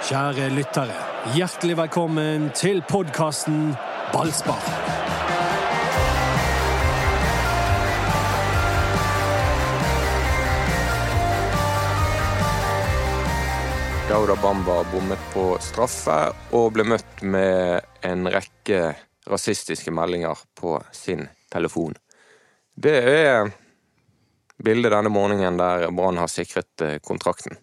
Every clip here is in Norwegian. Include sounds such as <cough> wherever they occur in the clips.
Kjære lyttere, hjertelig velkommen til podkasten Ballspar. Dauda Bamba bommet på straffe og ble møtt med en rekke rasistiske meldinger på sin telefon. Det er bildet denne morgenen der Brann har sikret eh, kontrakten.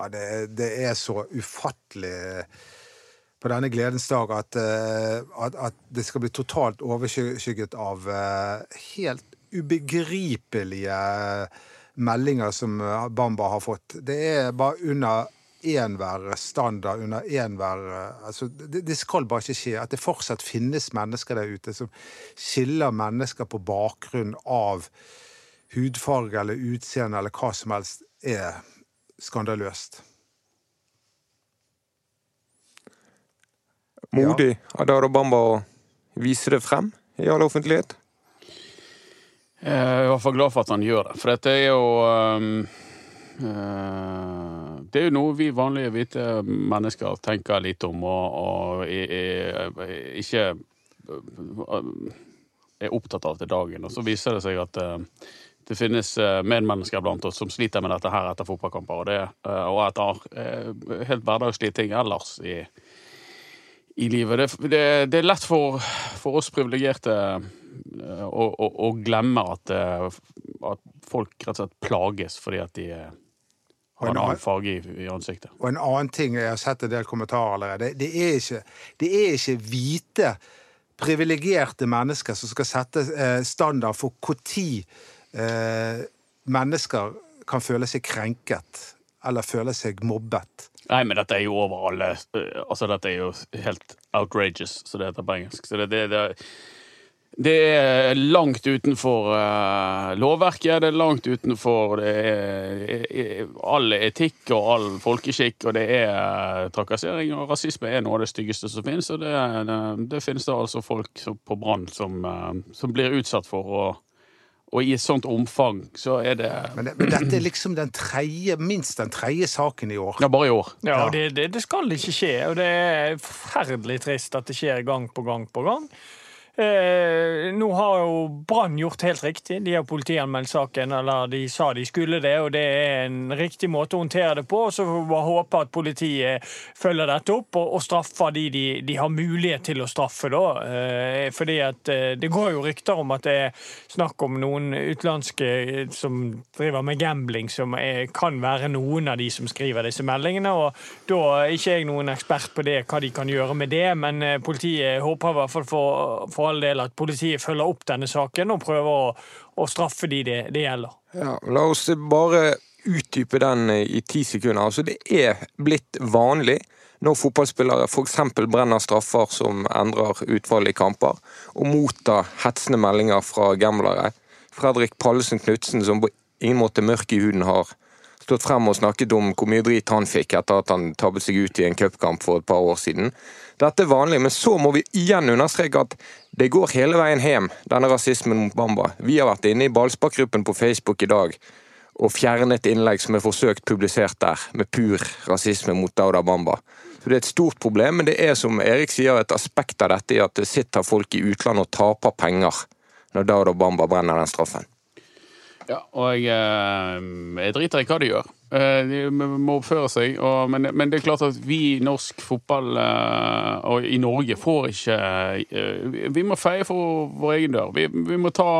Ja, det, det, er så ufattelig på denne gledens dag at, eh, at, at det skal bli totalt overskygget av eh, helt ubegripelige meldinger som Bamba har fått. Det er bare under enhver standard, under enhver altså, det, det, skal bare ikke skje. At det fortsatt finnes mennesker der ute som skiller mennesker på bakgrunn av hudfarge eller utseende eller hva som helst, er skandaløst. Modig av Dada Bamba å vise det frem i all offentlighet? Jeg er i hvert fall glad for at han gjør det. For dette er jo um, uh, Det er jo noe vi vanlige hvite mennesker tenker litt om, og, og er, er, ikke er opptatt av til dagen. Og så viser det seg at uh, det finnes eh, medmennesker blant oss som sliter med dette her etter fotballkamper, og, det, eh, og etter eh, helt hverdagslige ting ellers i, i livet. Det, det, det, er lett for, for oss privilegerte å, å, å, glemme at, at, folk rett og slett plages fordi at de har en annen farge i, i, ansiktet. Og en annen ting, jeg har sett en del kommentarer allerede, det, det, er, ikke, det er ikke hvite privilegerte mennesker som skal sette standard for når eh, mennesker kan føle seg krenket eller føle seg mobbet. Nei, men dette er jo over alle Altså, dette er jo helt outrageous, så det heter på engelsk. Så det, det, det, det er langt utenfor uh, lovverket, det er langt utenfor er, all etikk og all folkeskikk, og det er trakassering og rasisme er noe av det styggeste som finnes, og det, det finnes det altså folk på Brann som, uh, som blir utsatt for å og i et sånt omfang, så er det Men, det, men dette er liksom den tredje, minst den tredje saken i år. Ja, bare i år. Ja, det, det, det skal ikke skje. Og det er forferdelig trist at det skjer gang på gang på gang. Eh, nå har jo Brann gjort helt riktig. De har politianmeldt saken, eller de sa de skulle det, og det er en riktig måte å håndtere det på. Så får vi håpe at politiet følger dette opp og, og straffer de, de de, har mulighet til å straffe, da. Eh, fordi at eh, det går jo rykter om at det er snakk om noen utenlandske som driver med gambling, som er, kan være noen av de som skriver disse meldingene. og Da er ikke jeg noen ekspert på det, hva de kan gjøre med det, men eh, politiet håper i hvert fall for, for all del at politiet følger opp denne saken og prøver å, å straffe de det, det gjelder. Ja, la oss bare utdype den i ti sekunder. Altså, det er blitt vanlig når fotballspillere f.eks. brenner straffer som endrer utfallet i kamper, og mottar hetsende meldinger fra gamblere. Fredrik Pallesen Knutsen, som på ingen måte mørk i huden har stått frem og snakket om hvor mye drit han fikk etter at han tabbet seg ut i en cupkamp for et par år siden. Dette er vanlig, men så må vi igjen understreke at det går hele veien hjem, denne rasismen mot Bamba. Vi har vært inne i ballsparkgruppen på Facebook i dag og fjernet innlegg som er forsøkt publisert der, med pur rasisme mot Dauda Bamba. Så Det er et stort problem, men det er som Erik sier, et aspekt av dette i at det sitter folk i utlandet og taper penger når Dauda Bamba brenner den straffen. Ja, og jeg, eh, jeg driter i hva de gjør. Eh, de må oppføre seg. Og, men, men, det er klart at vi i norsk fotball eh, og i Norge får ikke Vi må feie for vår egen dør. Vi, vi må ta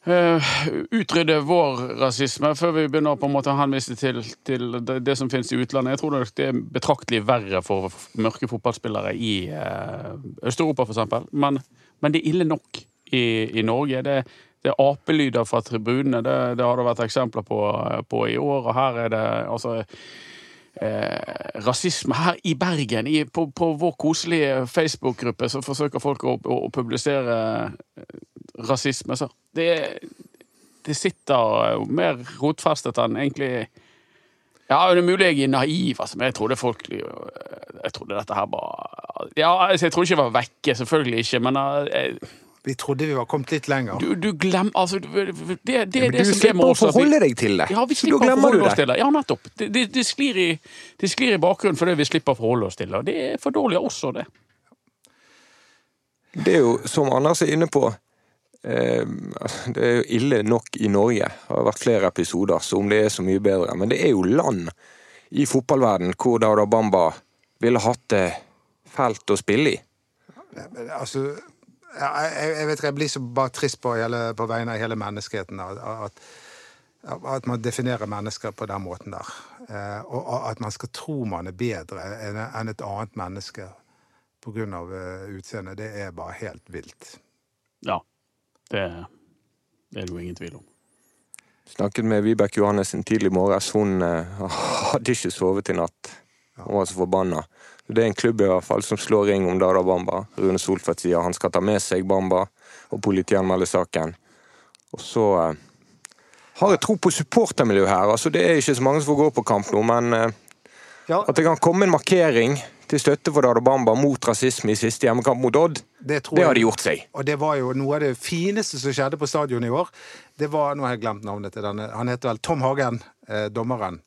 utrydde vår rasisme før vi begynner på en måte å henvise til, til det, det, som finnes i utlandet. Jeg tror det er betraktelig verre for mørke fotballspillere i Øst-Europa, f.eks. Men, men det er ille nok i, i Norge. Det er det er apelyder fra tribunene. Det, det, har det vært eksempler på, på, i år. Og her er det altså eh, rasisme. Her i Bergen, i, på, på, vår koselige Facebook-gruppe, så forsøker folk å, å, å publisere eh, rasisme. Så det, det sitter mer rotfestet enn egentlig ja, det er mulig jeg er naiv, altså, men jeg trodde folk Jeg trodde dette her bare Ja, altså, jeg trodde ikke det var vekke, selvfølgelig ikke, men jeg, eh, Vi trodde vi var kommet litt lenger. Du, du glemmer Altså, det, det, det det du er slipper å forholde deg til det. Ja, vi Så slipper da å glemmer du forholde oss det. til det. Ja, nettopp. Det, det, det, sklir i, det sklir i bakgrunnen fordi vi slipper å forholde oss til det. Det er for dårlig også, det. Det er jo, som Anders er inne på, eh, det er jo ille nok i Norge. Det har vært flere episoder så om det er så mye bedre. Men det er jo land i fotballverden hvor Dauda Bamba ville hatt det fælt å spille i. Altså, jeg, jeg vet ikke, jeg blir så bare trist på, hele, på vegne av hele menneskeheten. At, at, man definerer mennesker på den måten der. Eh, og at man skal tro man er bedre enn et annet menneske pga. Uh, utseendet. Det er bare helt vilt. Ja. Det, det er det jo ingen tvil om. Snakket med Vibeke Johannessen tidlig i morges. Hun eh, <laughs> hadde ikke sovet i natt. Hun var så forbanna. Det er en klubb i hvert fall som slår ring om Dada Bamba. Rune Soltvedt sier han skal ta med seg Bamba og politianmelde saken. Og så eh, har jeg tro på supportermiljøet her. Altså, det er ikke så mange som får gå på kamp nå, men eh, Ja, at det kan komme en markering til støtte for Dada Bamba mot rasisme i siste hjemmekamp mot Odd, det det har de gjort seg. Og det var jo noe av det fineste som skjedde på stadion i år. Det var, Nå har jeg glemt navnet til denne. Han heter vel Tom Hagen, eh, dommeren.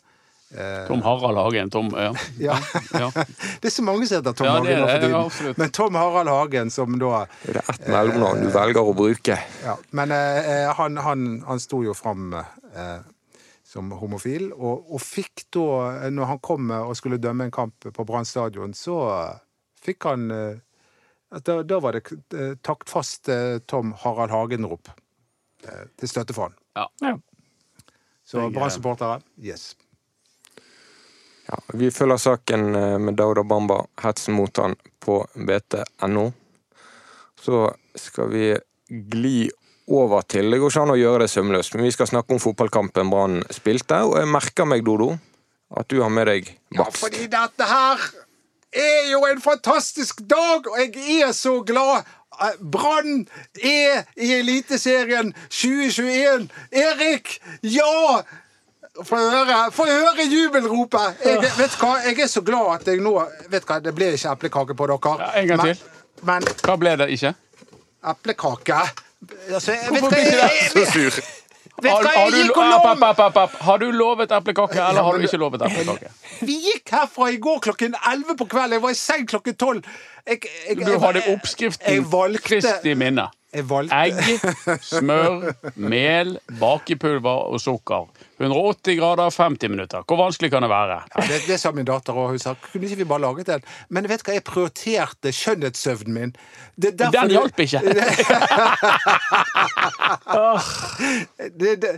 Eh, Tom Harald Hagen. Tom, ja. <laughs> ja. Ja. <laughs> det er så mange som heter Tom Ja, Hagen nå for det, tiden. ja. Men Tom Harald Hagen, som da Det er ett mellomnavn du velger å bruke. Ja, men eh, han, han, han sto jo fram eh, som homofil, og, og fikk da, eh, når han kom eh, og skulle dømme en kamp på Brann stadion, så eh, fikk han eh, da, da var det eh, taktfast eh, Tom Harald Hagen-rop eh, til støtte for han. Ja. Ja. Så eh, Brann-supportere, yes. Ja, vi følger saken eh, med Dauda Bamba, hetsen mot han, på bt.no. Så skal vi gli over til Det går ikke an å gjøre det sømløst, men vi skal snakke om fotballkampen Brann spilte. Og jeg merker meg, Dodo, at du har med deg Ja, fordi dette her er jo en fantastisk dag, og jeg er så glad. Eh, Brann er i Eliteserien 2021. Erik, ja! Få høre, få høre jubelropet. Jeg, vet hva, jeg er så glad at jeg nå Vet hva, Det ble ikke eplekake på dere. Ja, en gang men, til. Men Hva ble det ikke? eplekake altså, Hvorfor blir det Så sur. Har, har, du, app, app, app, har du lovet eplekake, eller Ja, har du ikke lovet eplekake? <laughs> Vi gikk herfra i går klokken 11 på kvelden. Jeg var i seng klokken 12. Jeg, jeg, Du hadde oppskriften valgte- friskt minne. Jeg valgte Egg, smør, <laughs> mel, bakepulver og sukker. 180 grader, 50 minutter. Hvor vanskelig kan det være? Ja, det, det sa min datter òg. Hun sa kunne ikke vi bare laget den? Men vet du hva, jeg prioriterte skjønnhetssøvnen min. Det er derfor Den det- hjalp ikke. <laughs> Det, det,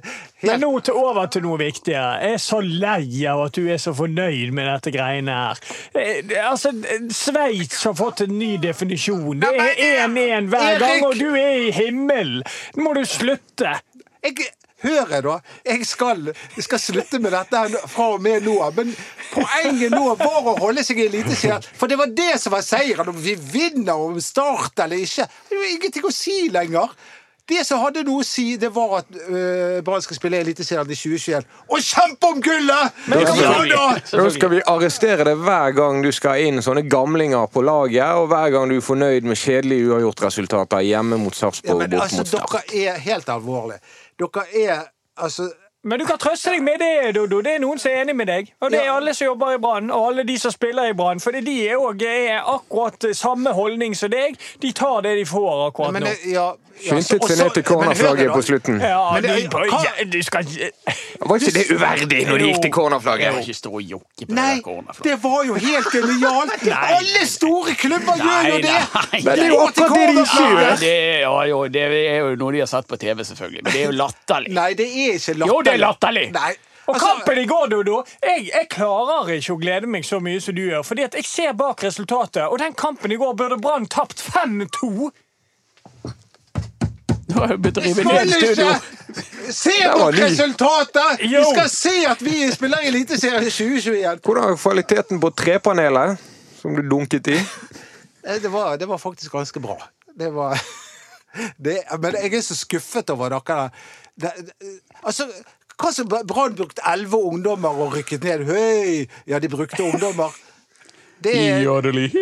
Men helt, nå til over til noe viktigere. Jeg er så lei av at du er så fornøyd med dette greiene her. Eh, Altså, Sveits har fått en ny definisjon. Det er 1-1 hver gang, og du er i himmelen! Nå må du slutte! jeg, hør jeg, da. Jeg skal, jeg skal slutte med dette fra og med nå. Men poenget nå var å holde seg i Eliteserien. For det var det som var seieren. Om vi vinner om Start eller ikke, det er ingenting å si lenger. Det som hadde noe å si, det var at uh, Brann skal spille Eliteserien i 2021. Og kjempe om gullet! Da Ja, skal, da! da skal vi arrestere deg hver gang du skal inn sånne gamlinger på laget, og hver gang du er fornøyd med kjedelige uavgjortresultater hjemme mot Ja, Sarpsborg men bort altså, mot Start. dere er helt alvorlige. Dere er altså Men du kan trøste deg med det, Dodo. Det er noen som er enig med deg. Og det er alle som jobber i Brann, og alle de som spiller i Brann. For de er òg akkurat samme holdning som deg. De tar det de får akkurat men, nå. ja, ja, Skyndet seg ned til cornerflagget på slutten. Ja, Men det- du, hva- ja, du skal ikke Var ikke det uverdig når de gikk til cornerflagget? ikke stå og jokke på Nei, det cornerflagget. det var jo helt genialt! <laughs> Alle store klubber gjør jo det! nei. Men det er jo akkurat det de ikke gjør. Det ja, jo, det er jo noe de har sett på TV, selvfølgelig. Men det er jo latterlig. Nei, det er ikke latterlig. Er latterlig. Nei, Og altså, kampen i går, Dodo, jeg, jeg klarer ikke å glede meg så mye som du gjør. Fordi at jeg ser bak resultatet, og den kampen i går burde Brann tapt 5-2. Du har jo begynt å rive ned studio. ikke se på resultatet! Vi skal se at vi spiller Eliteserien i 2021. Hvordan er kvaliteten på trepanelet som du dunket i? Eh, Det var, det var faktisk ganske bra. Det var <laughs> det, Men jeg er så skuffet over dere. Det, det, altså, hva som Brann brukte elleve ungdommer og rykket ned? Høy! Ja, de brukte ungdommer. Det er Jodeli. <laughs>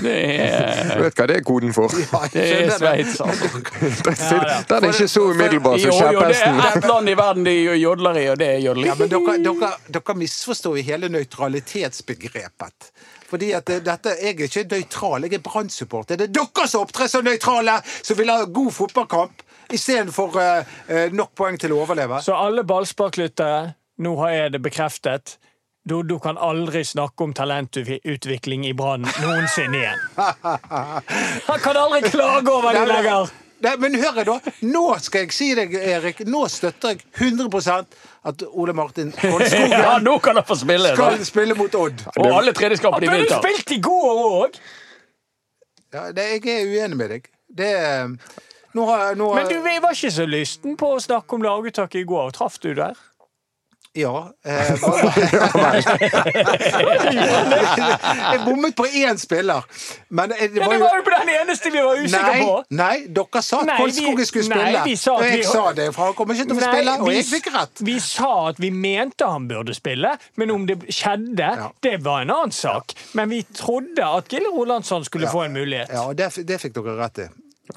Det er, Du vet hva det er koden for? det er Sveits, altså. <laughs> Den er ikke så umiddelbart som jo, det er ett land i verden de jodler i, og det er jodling. Ja, men dere, dere, dere misforstår hele nøytralitetsbegrepet. Fordi at dette, Jeg er ikke nøytral, jeg er Brann-supporter. Det er dere som opptrer som nøytrale, som vil ha god fotballkamp istedenfor uh, nok poeng til å overleve. Så alle ballsparklyttere, nå har jeg det bekreftet. Du, du kan aldri snakke om talentutvikling i Brann noensinne igjen. <laughs> Han kan aldri klage over det lenger! Nei, men hør da, nå skal jeg si deg, Erik, nå støtter jeg 100% at Ole Martin <laughs> Ja, nå kan han få spille! skal Da. spille mot Odd. Og alle treningskamper Han vinter. burde vinter. spilt i går òg! Ja, det, jeg er uenig med deg. Det Nå har nå, har- Men du jeg var ikke så lysten på å snakke om laguttaket i går. Traff du der? Ja. Eh, <laughs> <laughs> jeg bommet på én spiller. Men det Ja, var det jo var jo på den eneste vi var usikre Nei, på! nei, dere sa at Kolskogen skulle spille. Nei, sa og jeg vi- sa det, for han kommer ikke til å spille, og vi, jeg fikk rett. vi sa at vi mente han burde spille, men om det skjedde, Ja. det var en annen sak. Men vi trodde at Gille Rolandsson skulle få en mulighet. Ja, og det, det fikk dere rett i.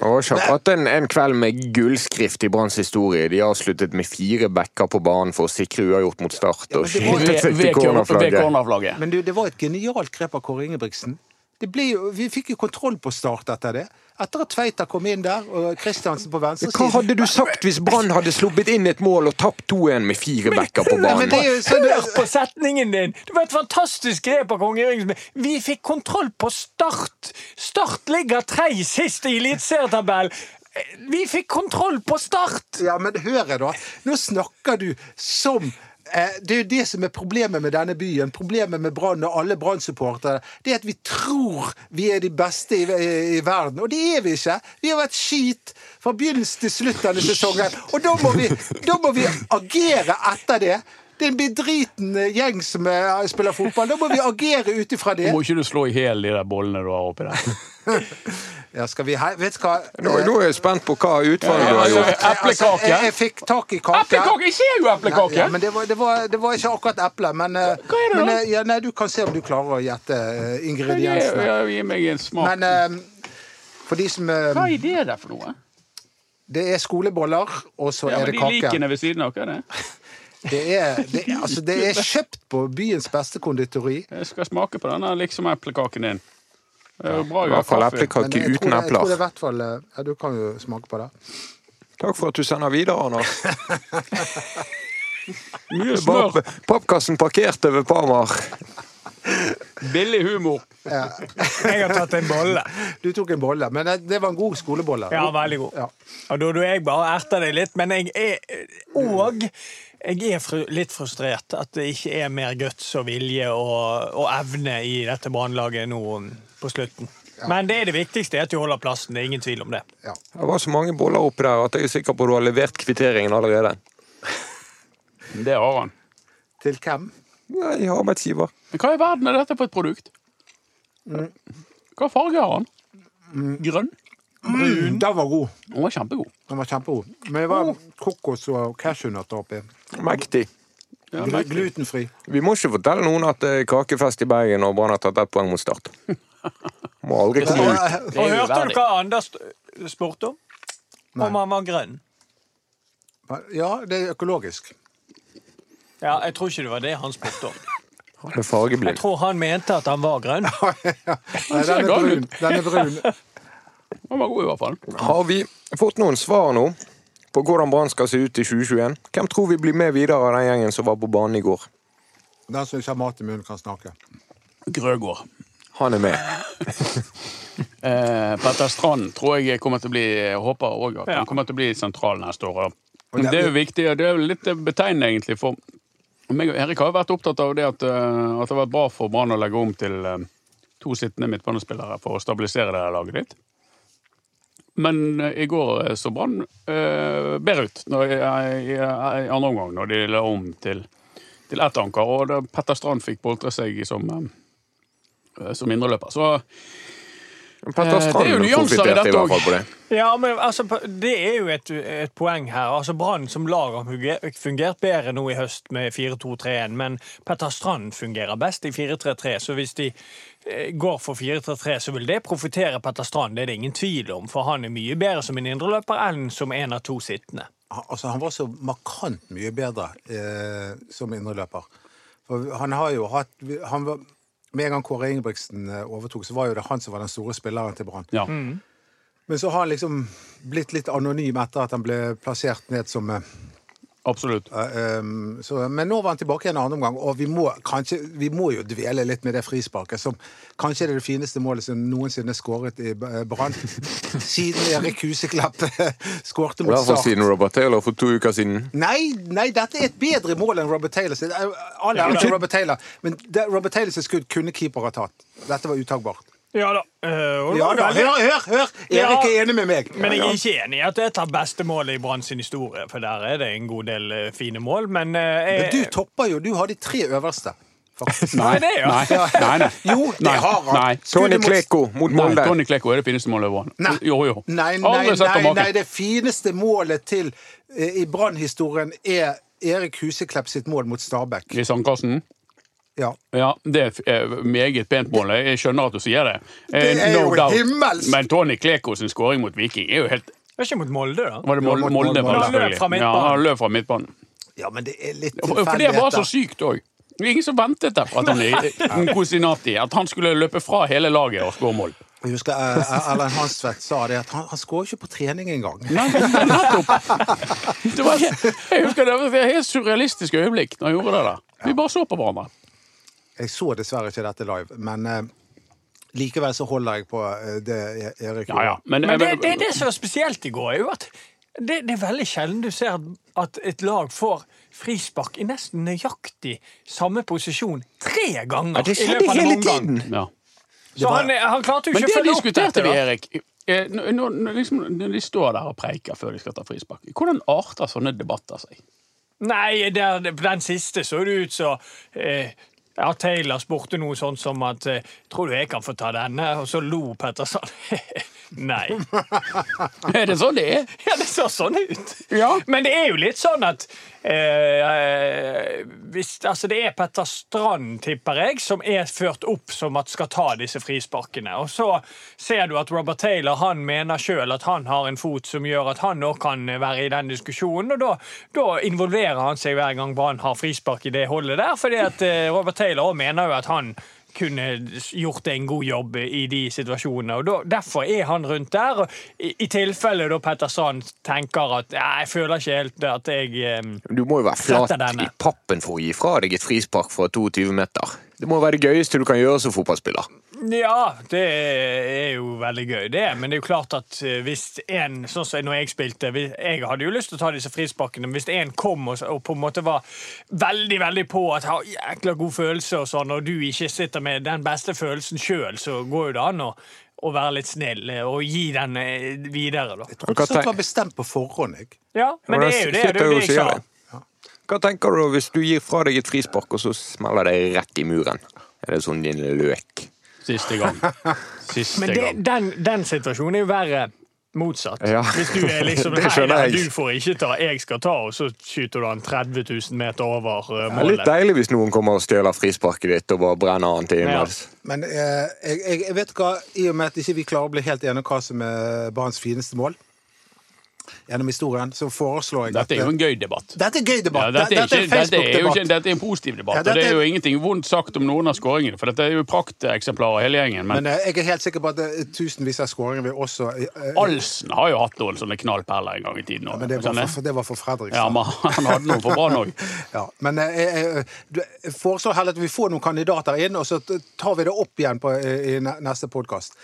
Og akkurat en, en kveld med gullskrift i Branns historie. De avsluttet med fire backer på banen for å sikre uavgjort mot Start. Og men det var- skytet seg til cornerflagget. Men du, det var et genialt grep av Kåre Ingebrigtsen. Det ble vi fikk jo kontroll på Start etter det. Etter at Tveita kom inn der, og Kristiansen på Hva hadde du sagt hvis Brann hadde sluppet inn et mål og tapt 2-1 med fire backer på Nei, men banen? det jo Hør på setningen din! Det var et fantastisk grep av kong Erik. Vi fikk kontroll på Start! Start ligger tre sist i eliteserietabellen! Vi fikk kontroll på Start! Ja, men hør jeg da. Nå snakker du som Det er jo det som er problemet med denne byen. Problemet med Brann og alle Brann-supportere. Det er at vi tror vi er de beste i, i, i verden. Og det er vi ikke. Vi har vært skit fra begynnelsen til slutt denne sesongen. Og da må vi, da må vi agere etter det. Det er en bedriten gjeng som eh, spiller fotball. Da må vi agere ut ifra det. Må ikke du slå i hjel de der bollene du har oppi der? <laughs> Ja, skal vi he- Vet du hva? Nå, nå er jeg spent på hva utvalget du har altså, gjort. Eplekake? jeg, jeg fikk tak i kake. Eplekake! Jeg ser jo eplekake! Ja, men det var, det, var, det var ikke akkurat eple. Men, eh, Hva er det men da? eh, ja, nei, du kan se om du klarer å gjette eh, ingrediensene. ja, gi meg en smak. Men eh, for de som Hva er det der for noe? Det er skoleboller, og så Ja, er men det de kake. likene ved siden av, hva er det? <laughs> Det er, det, er, altså, det er kjøpt på byens beste konditori. Jeg skal smake på denne liksom eplekaken din. Bra I hvert fall eplekake uten det, jeg tror det i hvert fall eh, Ja, du kan jo smake på det. Takk for at du sender videre, Anders. <laughs> Mye smør. Pappkassen parkert over Parmar. Billig humor. Jeg har tatt en bolle. Du tok en bolle, men det, var en god skolebolle. Ja, veldig god. Ja. Og Dodo, jeg bare erter deg litt, men jeg er Og jeg er fru, litt frustrert at det ikke er mer guts og vilje og, og evne i dette brannlaget nå på slutten. Men det er det viktigste, er at du holder plassen. Det er ingen tvil om det. Det var så mange boller oppi der at jeg er sikker på at du har levert kvitteringen allerede. Det har han. Til hvem? Nei, arbeidsgiver. Men hva i verden er dette for et produkt? Mm. Hva farge har han? Grønn? Brun. Den var god. Den var kjempegod. Den var kjempegod. Men det var kokos og cashewnøtter oppi. Mektig. Ja, Glu- Glutenfri. Vi må ikke fortelle noen at det er kakefest i Bergen og Brann har tatt ett poeng mot Start. <laughs> Må aldri komme ut. Og hørte du hva Anders spurte om? Om han var grønn? Ja, det er økologisk. Ja, jeg tror ikke det var det han spurte om. Han er Jeg tror han mente at han var grønn. <laughs> Nei, den er brun. Den er brun. <laughs> Den var god i hvert fall. Har vi fått noen svar nå på hvordan Brann skal se ut i 2021? Hvem tror vi blir med videre av den gjengen som var på banen i går? Den som ikke har mat i munnen, kan snakke. Grøgård. Han er med. <laughs> Eh, Petter Strand tror jeg kommer til å bli håper også at han kommer til å bli sentral neste år. Men det- er jo viktig, og det er jo litt betegnende egentlig for meg og Erik har jo vært opptatt av det at, eh, at det har vært bra for Brann å legge om til eh, to sittende midtbanespillere for å stabilisere det laget litt. Men eh, i går eh, så Brann eh, bedre ut når, i, i, i andre omgang, når de la om til, til ett anker. Og da Petter Strand fikk boltre seg som, eh, som indreløper. Så Petter Eh, det er jo Strand nyanser i i dette hvert fall på det. Ja, men altså, Det er jo et, et poeng her. Altså, Brann som lag har fungert bedre nå i høst med 4-2-3-1, men Petter Strand fungerer best i 4-3-3. Så hvis de eh, går for 4-3-3, så vil det profitere Petter Strand. Det er det ingen tvil om, for han er mye bedre som en indreløper enn som en av to sittende. Altså, han var så markant mye bedre eh, som indreløper. For han har jo hatt han var, Med en gang Kåre Ingebrigtsen eh, overtok, så var jo det han som var den store spilleren til Brann. Ja. Men så har han liksom blitt litt anonym etter at han ble plassert ned som eh, Absolutt. eh, um, så, Men nå var han tilbake en annen omgang, og vi må, kanskje, vi må jo dvele litt med det frisparket, som kanskje er det fineste målet som noensinne er skåret i Brann. <laughs> Siden Erik Huseklepp eh, skårte mot Start. siden Robert Taylor for to uker siden. Nei, nei, dette er et bedre mål enn Robert Taylor sitt. All ære til Robert Taylor, men det, Robert Taylor sitt skudd kunne keeper ha tatt. Dette var uttagbart. Ja da. Uh, Ja da, hør, hør! hør! Ja. Erik er enig med meg. Men jeg er ikke enig i at det er beste målet i Brann sin historie, for der er det en god del eh, fine mål, men eh, Men du topper jo. Du har de tre øverste. Faktisk. <laughs> Nei, det, ja. nei, nei, nei. Jo, det har han. Tony mot- Kleko mot Nei, Tony Kleko er det fineste målet over Nei. Jo, jo. Nei, nei, nei, nei, det fineste målet til i Brann-historien er Erik Huseklepp sitt mål mot Stabæk. I sandkassen. Ja. Ja, det er meget pent mål. Jeg skjønner at du sier det. Eh, Det er jo doubt. himmelsk! Men Tony Kleko sin skåring mot Viking er jo helt det er ikke mot Molde, da. Var det Molde? Molde, Molde Molde. var Han løp fra midtbanen. Ja, han løp fra midtbanen. ja, men det er litt For for det var så sykt òg. Det er ingen som ventet der på at han, Nkosinati, at han skulle løpe fra hele laget og skåre mål. Jeg husker eh, Erlend Hansvedt sa det, at han, han skårer ikke på trening engang. Nei, nettopp. Det var, jeg husker det var et helt surrealistisk øyeblikk når han gjorde det der. Vi bare så på hverandre. Jeg så dessverre ikke dette live, men eh, likevel så holder jeg på eh, det Erik Ja, ja. Men, Men det, det, det som var spesielt i går, er jo at det, det er veldig sjelden du ser at et lag får frispark i nesten nøyaktig samme posisjon tre ganger. Ja, det i skjedde løpet av en hele omgang. tiden. ja. Så han, han klarte jo Men ikke det å følge opp diskuterte dette. vi. Erik. Eh, Når, når, liksom, når de står der og preiker før de skal ta frispark, hvordan arter sånne debatter seg? Nei, der, på den siste så det ut som eh, ja, Taylor spurte noe sånt som at eh, 'Tror du jeg kan få ta denne?' Og så lo Petterson. <laughs> Nei. <laughs> Er det sånn det er? Ja, så sånn ut. Ja. Men det er jo litt sånn at eh, eh, hvis, altså Det er Petter Strand, tipper jeg, som er ført opp som at skal ta disse frisparkene. Og så ser du at Robert Taylor han mener sjøl at han har en fot som gjør at han òg kan være i den diskusjonen. Og da, da involverer han seg hver gang Brann har frispark i det holdet der, fordi at eh, Robert Taylor også mener jo at han kunne gjort en god jobb i de situasjonene. og da, Derfor er han rundt der. I, i tilfelle da Petter Sand tenker at «Ja, jeg føler ikke helt at jeg um, Du må jo være flat i pappen for å gi fra deg et frispark fra 22 meter. Det må være det gøyeste du kan gjøre som fotballspiller. Ja, det er jo veldig gøy, det. Men det er jo klart at eh, hvis en Sånn som når jeg spilte Jeg hadde jo lyst til å ta disse frisparkene, men hvis en kom og, og på en måte var veldig veldig på at har jækla god følelse, og sånn, og du ikke sitter med den beste følelsen sjøl, så går jo det an å, å være litt snill eh, og gi den eh, videre, da. Jeg trodde ikke det var bestemt på forhånd. Jeg. Ja, men det er jo det. Det er jo det jeg sa. Hva tenker du da hvis du gir fra deg et frispark, og så smeller det rett i muren? Er det sånn din løk? Siste gang. Siste Men det, gang. den, den situasjonen er jo verre motsatt. Ja. Hvis du er liksom <laughs> Nei, du får ikke ta, jeg skal ta, og så skyter du han 30 000 meter over målet. Det er litt deilig hvis noen kommer og stjeler frisparket ditt og bare brenner han til Ja. Men eh, jeg, jeg, vet hva, i og med at ikke vi klarer å bli helt enige om hva som er Branns fineste mål gjennom historien, så foreslår jeg Dette er jo en gøy debatt. Dette er gøy Ja, debatt. dette, er dette ikke, dette, er jo ikke, dette er en positiv debatt, Ja, og det er jo er- ingenting vondt sagt om noen av skåringene, for dette er jo prakteksemplarer hele gjengen. Men Men eh, jeg er helt sikker på at eh, tusenvis av skåringer vil også eh, Alsen har jo hatt noen sånne knallperler en gang i tiden. også. Men det var for, det var for Fredrikstad. ja, men han hadde noe for Brann òg. <laughs> Ja, men eh, jeg, jeg, foreslår heller at vi får noen kandidater inn, og så tar vi det opp igjen på, i, i neste podkast.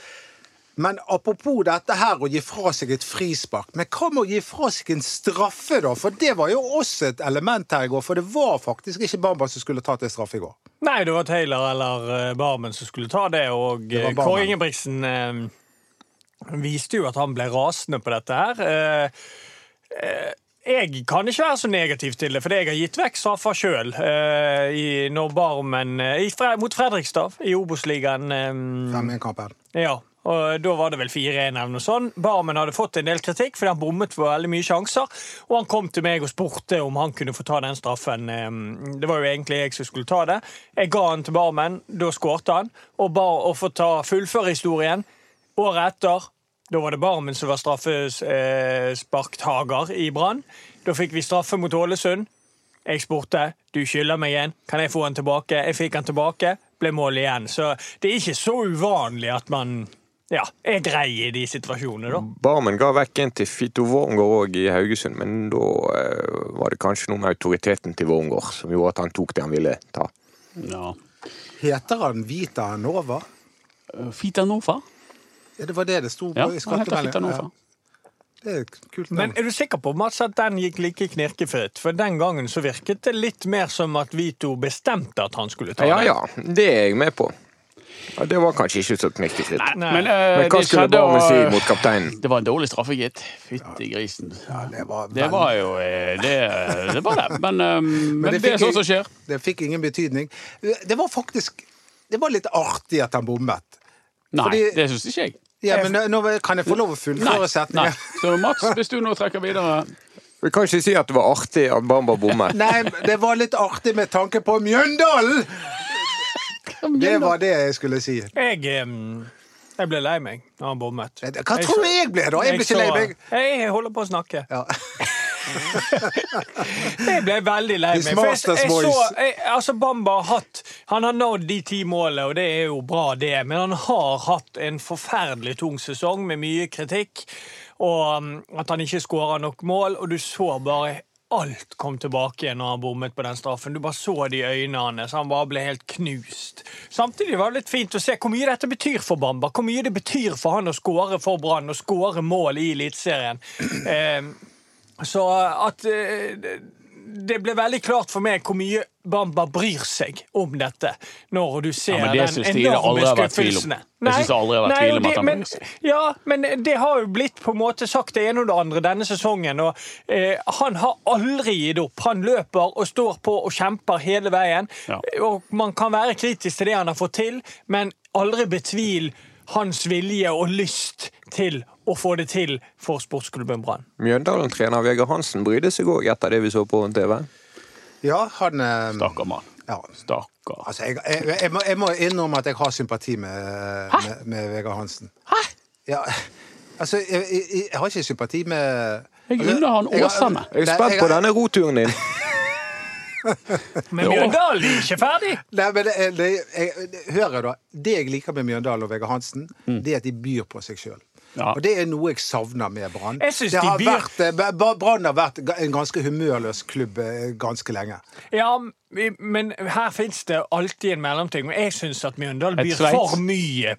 Men apropos dette her å gi fra seg et frispark, men hva med å gi fra seg en straffe, da? For det var jo også et element her i går, for det var faktisk ikke Bamba som skulle tatt en straffe i går. Nei, det var Taylor eller eh, Barmen som skulle ta det, og Det eh, Barmen. Kåre Ingebrigtsen eh, viste jo at han ble rasende på dette her. Eh, eh, jeg kan ikke være så negativ til det, for jeg har gitt vekk straffer sjøl når Barmen eh, i Fre mot Fredrikstad i Obos-ligaen. Eh, 5-1-kampen. ja, Og Da var det vel 4-1 eller noe sånt. Barmen hadde fått en del kritikk fordi han bommet for veldig mye sjanser. Og han kom til meg og spurte om han kunne få ta den straffen. Eh, Det var jo egentlig jeg som skulle ta det. Jeg ga han til Barmen, da skårte han. Og ba å få ta fullføre historien. Året etter da var det Barmen som var straffesparktager i Brann. Da fikk vi straffe mot Ålesund. Jeg spurte du skylder meg en, kan jeg få den tilbake? Jeg fikk den tilbake, ble mål igjen. Så det er ikke så uvanlig at man ja, er grei i de situasjonene, da. Barmen ga vekk en til Fito Wormgård òg i Haugesund, men da eh, var det kanskje noe med autoriteten til Wormgård som gjorde at han tok det han ville ta. Ja. Heter han Vita Nova? Fita Nova? Ja, det var det det sto på Ja, i han heter Fita skattemeldingen. Nova. Ja, det er et kult Men er du sikker på Mats, at den gikk like knirkefritt? For den gangen så virket det litt mer som at Vito bestemte at han skulle ta Ja ja, det er jeg med på. Ja, det var kanskje ikke så knirkefritt. Men, eh, Men hva skulle Barmen si mot kapteinen? Det var en dårlig straffe, gitt. Fytti grisen. Ja, det var, Det var jo eh, Det, det var det. Men, um, men det, det er sånt som skjer. Det fikk ingen betydning. Det var faktisk Det var litt artig at han bommet. Nei, Fordi- det syns ikke jeg. Ja, men nå kan jeg få lov å fullføre nei. setningen? Så Mats, hvis du nå trekker videre Vi kan ikke si at det var artig at Bamba bommet. Nei, det var litt artig med tanke på Mjøndalen! Det var det jeg skulle si. Jeg, jeg ble lei meg da han bommet. Hva tror du jeg ble, da? Jeg ble ikke lei meg. Jeg holder på å snakke. Ja. <laughs> Jeg ble veldig lei meg. For jeg, jeg så, jeg, altså Bamba har hatt Han har nådd de ti målene, og det er jo bra, det. Men han har hatt en forferdelig tung sesong med mye kritikk. Og at han ikke skåra nok mål. Og du så bare alt kom tilbake igjen når han bommet på den straffen. Du bare så det i øynene hans. Han bare ble helt knust. Samtidig var det litt fint å se hvor mye dette betyr for Bamba. Hvor mye det betyr for han å skåre for Brann og skåre mål i Eliteserien. Eh, så at eh, det ble veldig klart for meg hvor mye Bamba bryr seg om dette, når du ser Ja, den det enorme skuffelsen. Jeg det aldri har vært tvil om at han men- Ja, men det har jo blitt på en måte sagt det ene og det andre denne sesongen. Og eh, han har aldri gitt opp. Han løper og står på og kjemper hele veien. Ja. Og man kan være kritisk til det han har fått til, men aldri betvil hans vilje og lyst til å få det til for sportsklubben Brann. Mjøndalen-trener Vegard Hansen brydde seg òg etter det vi så på TV. Ja, han eh, Stakkar mann. ja. Stakkar. Altså, jeg, jeg, jeg, må, jeg må innrømme at jeg har sympati med, med, med Vegard Hansen. Hæ? Ja, altså, jeg, jeg, jeg har ikke sympati med Jeg altså, unner han jeg har- Jeg er spent på denne roturen din. <laughs> <laughs> Men Mjøndalen er ikke ferdig! Nei, men det, det, jeg, Hør da. Det jeg liker med Mjøndalen og Vegard Hansen, det er at de byr på seg sjøl. Ja. Og det er noe jeg savner med Brann. Det eh, Brann har vært en ganske humørløs klubb eh, ganske lenge. Ja, men her fins det alltid en mellomting. Men jeg syns at Mjøndalen byr for mye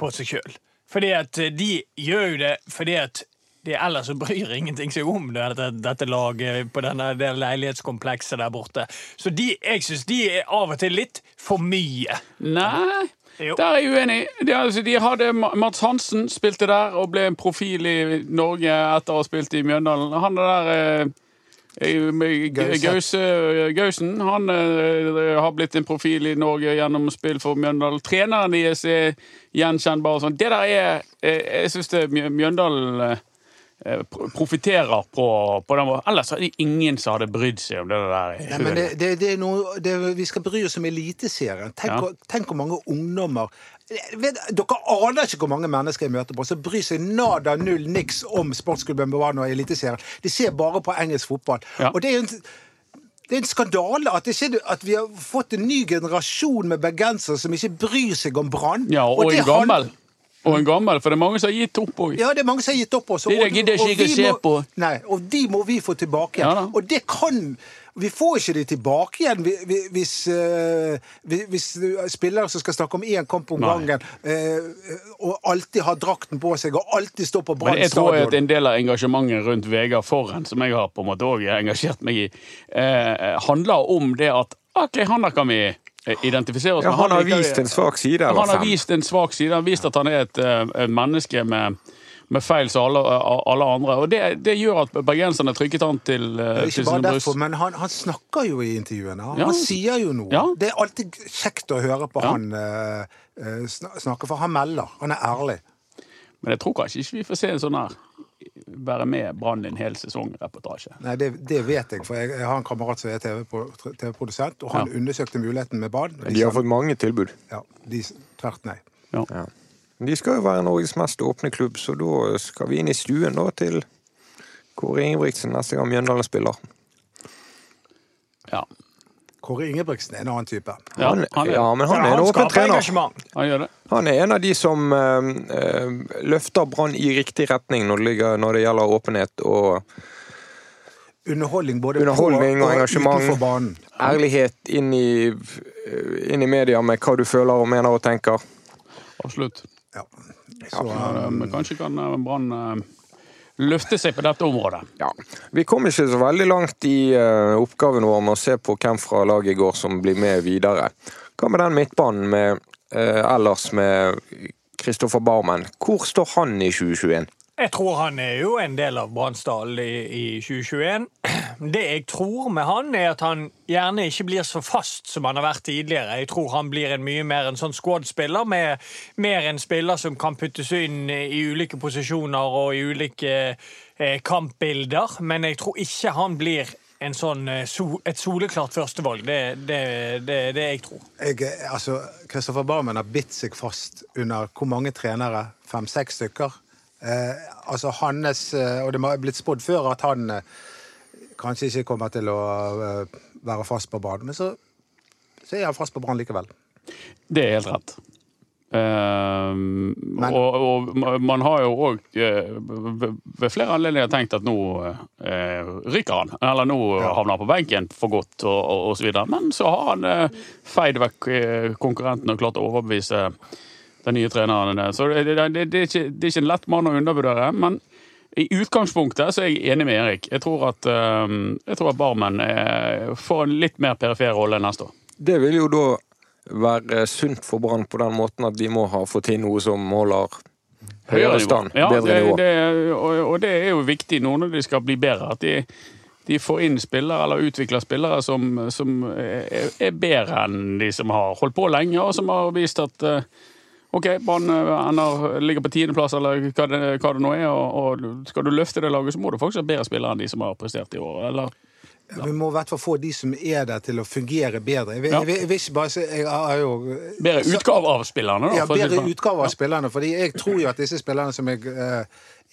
på seg sjøl. Fordi at eh, de gjør jo det fordi at de ellers bryr ingenting seg om dette, dette laget på denne, det leilighetskomplekset der borte. Så de, jeg syns de er av og til litt for mye. Nei, Jo. der er jeg uenig. De, altså, de hadde Mats Hansen spilte der og ble en profil i Norge etter å ha spilt i Mjøndalen. Han der eh, eh, Gause. Gause, Gausen han eh, har blitt en profil i Norge gjennom spill for Mjøndalen. Treneren deres er gjenkjennbar. og sånn. Det der er eh, Jeg syns Mjøndalen er Mjøndalen pro- profitterer på, på den måten. Ellers er det ingen som hadde brydd seg om det der. Nei, men det, det, det er noe, det, vi skal bry oss om Eliteserien. Tenk, Ja. tenk hvor mange ungdommer vet, Dere aner ikke hvor mange mennesker jeg møter på som bryr seg nada null niks om sportsklubben Brann og Eliteserien. De ser bare på engelsk fotball. Ja. Og det er jo en det er en skandale at, ikke, at vi har fått en ny generasjon med bergensere som ikke bryr seg om Brann. Ja, og, og en gammel. Og en gammel, for det er mange som har gitt opp òg. Ja, det er mange som har gitt opp også. Det der gidder ikke jeg å se på. Nei, og de må vi få tilbake igjen. Ja og det kan Vi får ikke de tilbake igjen hvis, vi- hvis, eh, hvis spillere som skal snakke om én kamp om Nei. gangen, eh, og alltid har drakten på seg og alltid står på Men stadion. jeg tror at en del av engasjementet rundt Vegard Forhen, som jeg har på en måte også engasjert meg i, eh, handler om det at OK, han der kan vi identifisere oss Ja, han har vist en svak side. Han har vist en svak side. Han har vist at han er et, eh, et menneske med, med feil som alle, alle andre. Og det, det gjør at bergenserne trykket han til, eh, Ikke bare derfor, men han, han snakker jo i intervjuene. Han, Ja. han sier jo noe. Ja. Det er alltid kjekt å høre på Ja. han eh, eh, snakke, for han melder. Han er ærlig. Men jeg tror kanskje ikke vi får se en sånn her være med Brann en hel sesong-reportasje. Nei, det, det vet jeg, for jeg, jeg har en kamerat som er TV-produsent, TV-produsent, og han Ja. undersøkte muligheten med Brann. De, De har fått mange tilbud. ja, de tvert nei. Ja. Ja. De skal jo være Norges mest åpne klubb, så da skal vi inn i stuen da til Kåre Ingebrigtsen neste gang Mjøndalen spiller. Ja. Kåre Ingebrigtsen er en annen type. Ja, Han, han er- ja, men han han er en åpen trener. Han gjør det. Han er en av de som eh, eh, løfter Brann i riktig retning når det, ligger, når det gjelder åpenhet og Underholdning både Underholdning og og engasjement. ærlighet inn i, eh, inn i media med hva du føler og mener og tenker. Absolutt. Ja. Så, Ja, men kanskje kan eh, Brann løfte seg på dette området. Ja. Vi kom ikke så veldig langt i eh, oppgaven vår med å se på hvem fra laget i går som blir med videre. Hva med den midtbanen med eh, ellers med Kristoffer Barmen? Hvor står han i 2021? Jeg tror han er jo en del av Bransdal i, i 2021. Det jeg tror med han, er at han gjerne ikke blir så fast som han har vært tidligere. Jeg tror han blir en mye mer en sånn squad-spiller, med mer en spiller som kan puttes inn i ulike posisjoner og i ulike eh, kampbilder. Men jeg tror ikke han blir sånn, eh, et soleklart førstevalg. Det er det, det, jeg tror. jeg, altså, Kristoffer Barmen har bitt seg fast under hvor mange trenere? Fem-seks stykker? Eh, altså hans, eh, Og det har blitt spådd før at han eh, kanskje ikke kommer til å være fast på Brann, Men så, så er han fast på Brann likevel. Det er helt rett. Ehm, og, og man har jo òg ved flere anledninger tenkt at nå eh, ryker han. Eller nå havner han på benken for godt, og, så videre. Men så har han eh, feid vekk konkurrenten og klart å overbevise den nye treneren. Så det, det, det, det, er ikke, det er ikke en lett mann å undervurdere. Men i utgangspunktet så er jeg enig med Erik. Jeg tror at, eh, jeg tror at Barmen eh, får en litt mer perifer rolle neste år. Det vil jo da være sunt for Brann på den måten at de må ha fått inn noe som holder høyere stand, Ja, bedre det, nivå. det, og, og det er jo viktig nå når de skal bli bedre, at de, de får inn spillere, eller utvikler spillere som, som er, er bedre enn de som har holdt på lenge, og som har vist at eh, OK, Brann eh, ligger på tiendeplass, eller hva det, hva det nå er, og, og skal du løfte det laget, så må du faktisk ha bedre spillere enn de som har prestert i år. Eller Vi må i hvert fall få de som er der, til å fungere bedre. Jeg, jeg, Ja. jeg, jeg bare jo bedre utgave av spillerne. Da, Ja, bedre sånn. utgave av spillerne. Fordi jeg tror jo at disse spillerne som jeg eh,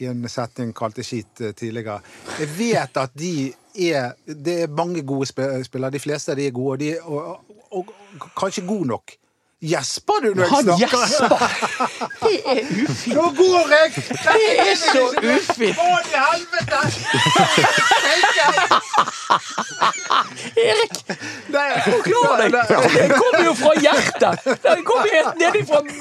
i en setning kalte skit eh, tidligere Jeg vet at de er Det er mange gode spillere. De fleste av de er gode, og, de, og, og, og kanskje gode nok. Gjesper du når jeg Han snakker? gjesper! <laughs> Det er ufint! Nå går jeg! Det er så ufint! Å, i helvete! Erik! Forklar deg! Det kommer jo fra hjertet! Det kommer helt nedi fra buk,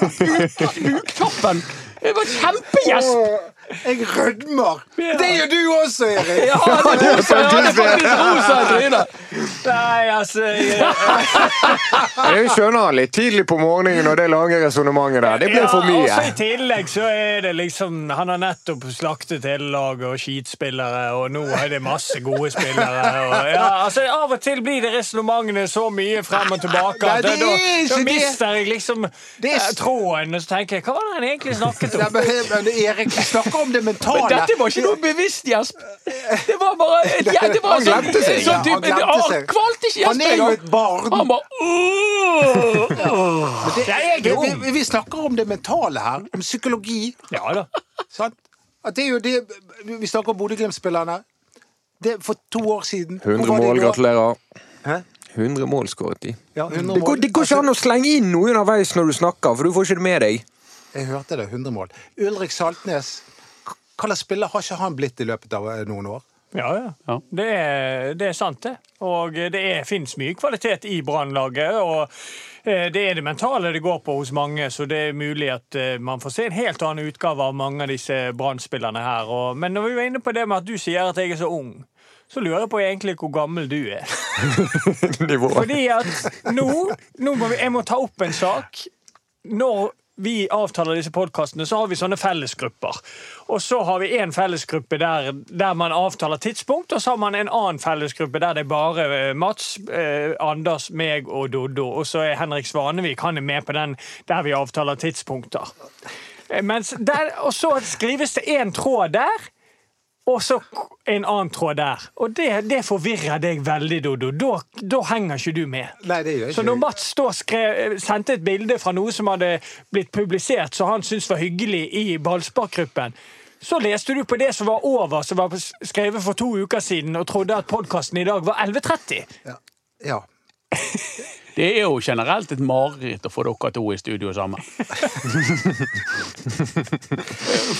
<laughs> buktoppen! Det var kjempegjesp! Jeg rødmer. Det gjør du også, Erik. Ja, det er rosa, ja, det er faktisk rosa i trynet! Nei, altså jeg, <laughs> Jeg skjønner han litt tidlig på morgenen og det lange resonnementet der. Det blir for mye. også I tillegg så er det liksom Han har nettopp slaktet hele laget og skitspillere, og nå er det masse gode spillere. Og, ja, altså Av og til blir det resonnementene så mye frem og tilbake at det er da, da mister jeg liksom Det eh, tråden, og så tenker jeg Hva var det han egentlig snakket om? Erik, snakker om det mentale. Men dette var ikke noe bevisst gjesp! Det var bare <laughs> ja, det var Han glemte seg. Sånn type, Ja, han glemte seg. kvalte ikke Han er jo et barn. Han bare! Men det, Det er vi, vi, snakker om det mentale her, om psykologi. Ja da. Sant? At det er jo det, vi snakker om Bodø-Glimt-spillerne. Det er For to år siden. 100 mål, gratulerer. Hæ? 100 mål skåret de. Ja, 100 Det går, det går ikke an å slenge inn noe underveis når du snakker, for du får ikke det med deg. Jeg hørte det. 100 mål. Ulrik Saltnes. Hva slags spiller har ikke han blitt i løpet av eh, noen år? Ja, ja. Ja. Det, er, det er sant, det. Og det fins mye kvalitet i Brannlaget. Og eh, det er det mentale det går på hos mange, så det er mulig at eh, man får se en helt annen utgave av mange av disse Brann-spillerne her. Og, men når vi var inne på det med at du sier at jeg er så ung, så lurer jeg på egentlig hvor gammel du er. <laughs> Fordi at nå, nå må vi, jeg må ta opp en sak. Når vi avtaler disse podkastene, så har vi sånne fellesgrupper. Og så har vi en fellesgruppe der, der man avtaler tidspunkt, og så har man en annen fellesgruppe der det er bare eh, Mats, eh, Anders, meg og Doddo. Og så er Henrik Svanevik han er med på den der vi avtaler tidspunkter. Eh, der, og så skrives det én tråd der, og så en annen tråd der. Og det, det forvirrer deg veldig, Dodo. Da, da henger ikke du med. Nei, det gjør Så ikke når Mats skrev, sendte et bilde fra noe som hadde blitt publisert som han syntes var hyggelig i ballsparkgruppen, så leste du på det som var over, som var skrevet for to uker siden, og trodde at podkasten i dag var 11.30. Ja. ja. <laughs> Det er jo generelt et mareritt å få dere to i studio sammen. <laughs>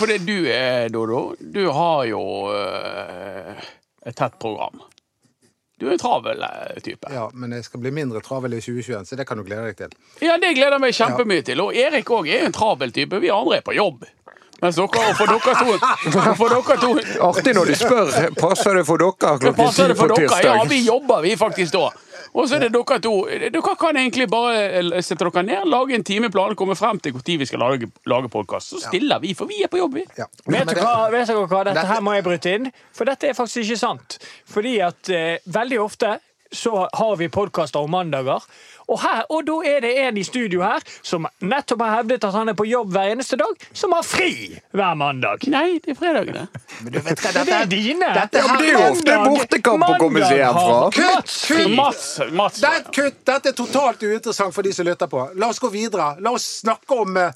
Fordi du, er, Dodo, du har jo eh, et tett program. Du er en travel eh, type. ja, men jeg skal bli mindre travel i 2021, så det kan du glede deg til. Ja, det gleder jeg meg kjempemye til. Og Erik òg er en travel type. Vi andre er på jobb. Mens dere, for dere to, for dere to Artig når de spør passer det for dere klokken ti på tirsdag? Ja, vi jobber vi faktisk da. Og så er det dere to. Dere kan egentlig bare eh, sette dere ned, lage en timeplan, komme frem til når vi skal lage, lage podkast. Så stiller vi, for vi er på jobb, vi. Ja. Vet du hva, vet dere hva? Dette- her må jeg bryte inn, for dette er faktisk ikke sant. Fordi at eh, veldig ofte så har vi podkaster om mandager. Og, her, og da er det en i studio her som nettopp har hevdet at han er på jobb hver eneste dag, som har fri hver mandag. Nei, det er fredagene. Men du vet hva, Det er dine. dette Ja, men det er jo ofte bortekamp å komme seg hjem fra. Kutt! Kutt! Mats, Mats. Det kutt! Dette er totalt uinteressant for de som lytter på. La oss gå videre. La oss snakke om eh,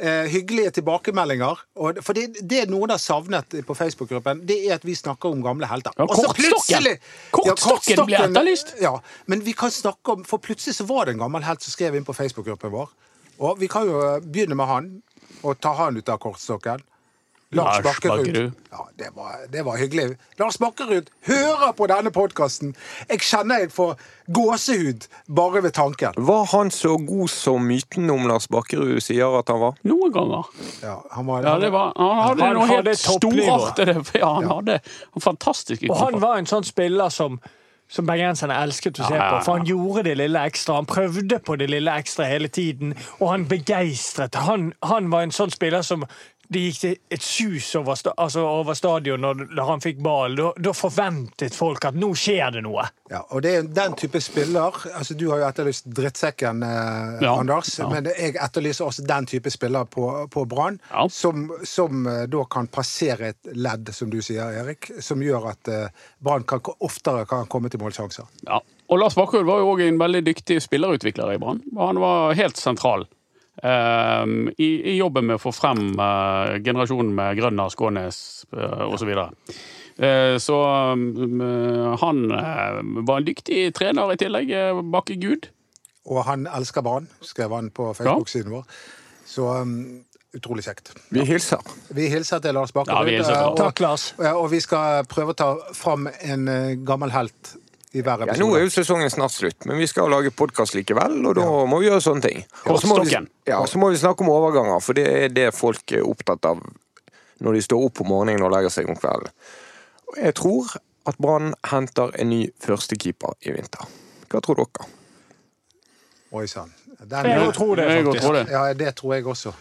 eh, hyggelige tilbakemeldinger. Og, for det, det noen har savnet på Facebook-gruppen, det er at vi snakker om gamle helter. Ja, kortstokken! så kortstokken. ja, ble etterlyst. Ja, men vi kan snakke om For plutselig så var det en gammel helt som skrev inn på Facebook-gruppen vår. Og vi kan jo eh, begynne med han, og ta han ut av kortstokken. Lars Bakkerud. Ja, det var, det var hyggelig. Lars Bakkerud hører på denne podkasten. Jeg kjenner jeg får gåsehud bare ved tanken. Var han så god som myten om Lars Bakkerud sier at han var? Noen ganger. Ja, han var, Ja, det var, han hadde Han noe hadde helt storartet. Ja, han hadde fantastiske Og han var en sånn spiller som som bergenserne elsket å se på. For han gjorde det lille ekstra. Han prøvde på det lille ekstra hele tiden, og han begeistret. Han, han var en sånn spiller som det gikk et sus over, sta, altså over stadion når, når han fikk ball. Da, da forventet folk at nå skjer det noe. Ja, og det er den type spiller altså Du har jo etterlyst drittsekken, eh, Ja, Anders. ja. Men jeg etterlyser også den type spiller på, på Brann. Ja. Som, som eh, da kan passere et ledd, som du sier, Erik. Som gjør at eh, Brann oftere kan komme til målsjanser. Ja. Og Lars Bakkerud var jo òg en veldig dyktig spillerutvikler i Brann. Han var helt sentral eh, i, i jobben med å få frem uh, generasjonen med Grønner, Skånes uh, osv. Uh, så um, han eh, var en dyktig trener i tillegg, Bakke Gud. Og han elsker barn, skrev han på Facebook-siden vår. Så um, utrolig kjekt. Vi hilser. Vi hilser til Lars Bakkerud. Ja, eh, Lars. og- Takk, Lars. Ja, Og vi skal prøve å ta fram en eh, gammel helt i hver Ja, nå er jo sesongen snart slutt, men vi skal lage podkast likevel, og da må vi gjøre sånne ting. Og så må vi, ja, så må vi snakke om overganger, for det er det folk er opptatt av når de står opp om morgenen og legger seg om kvelden. Jeg tror at Brann henter en ny førstekeeper i vinter. Hva tror dere? Oi sann. Jeg tror det, Jeg faktisk. tror det. Ja, det tror jeg også.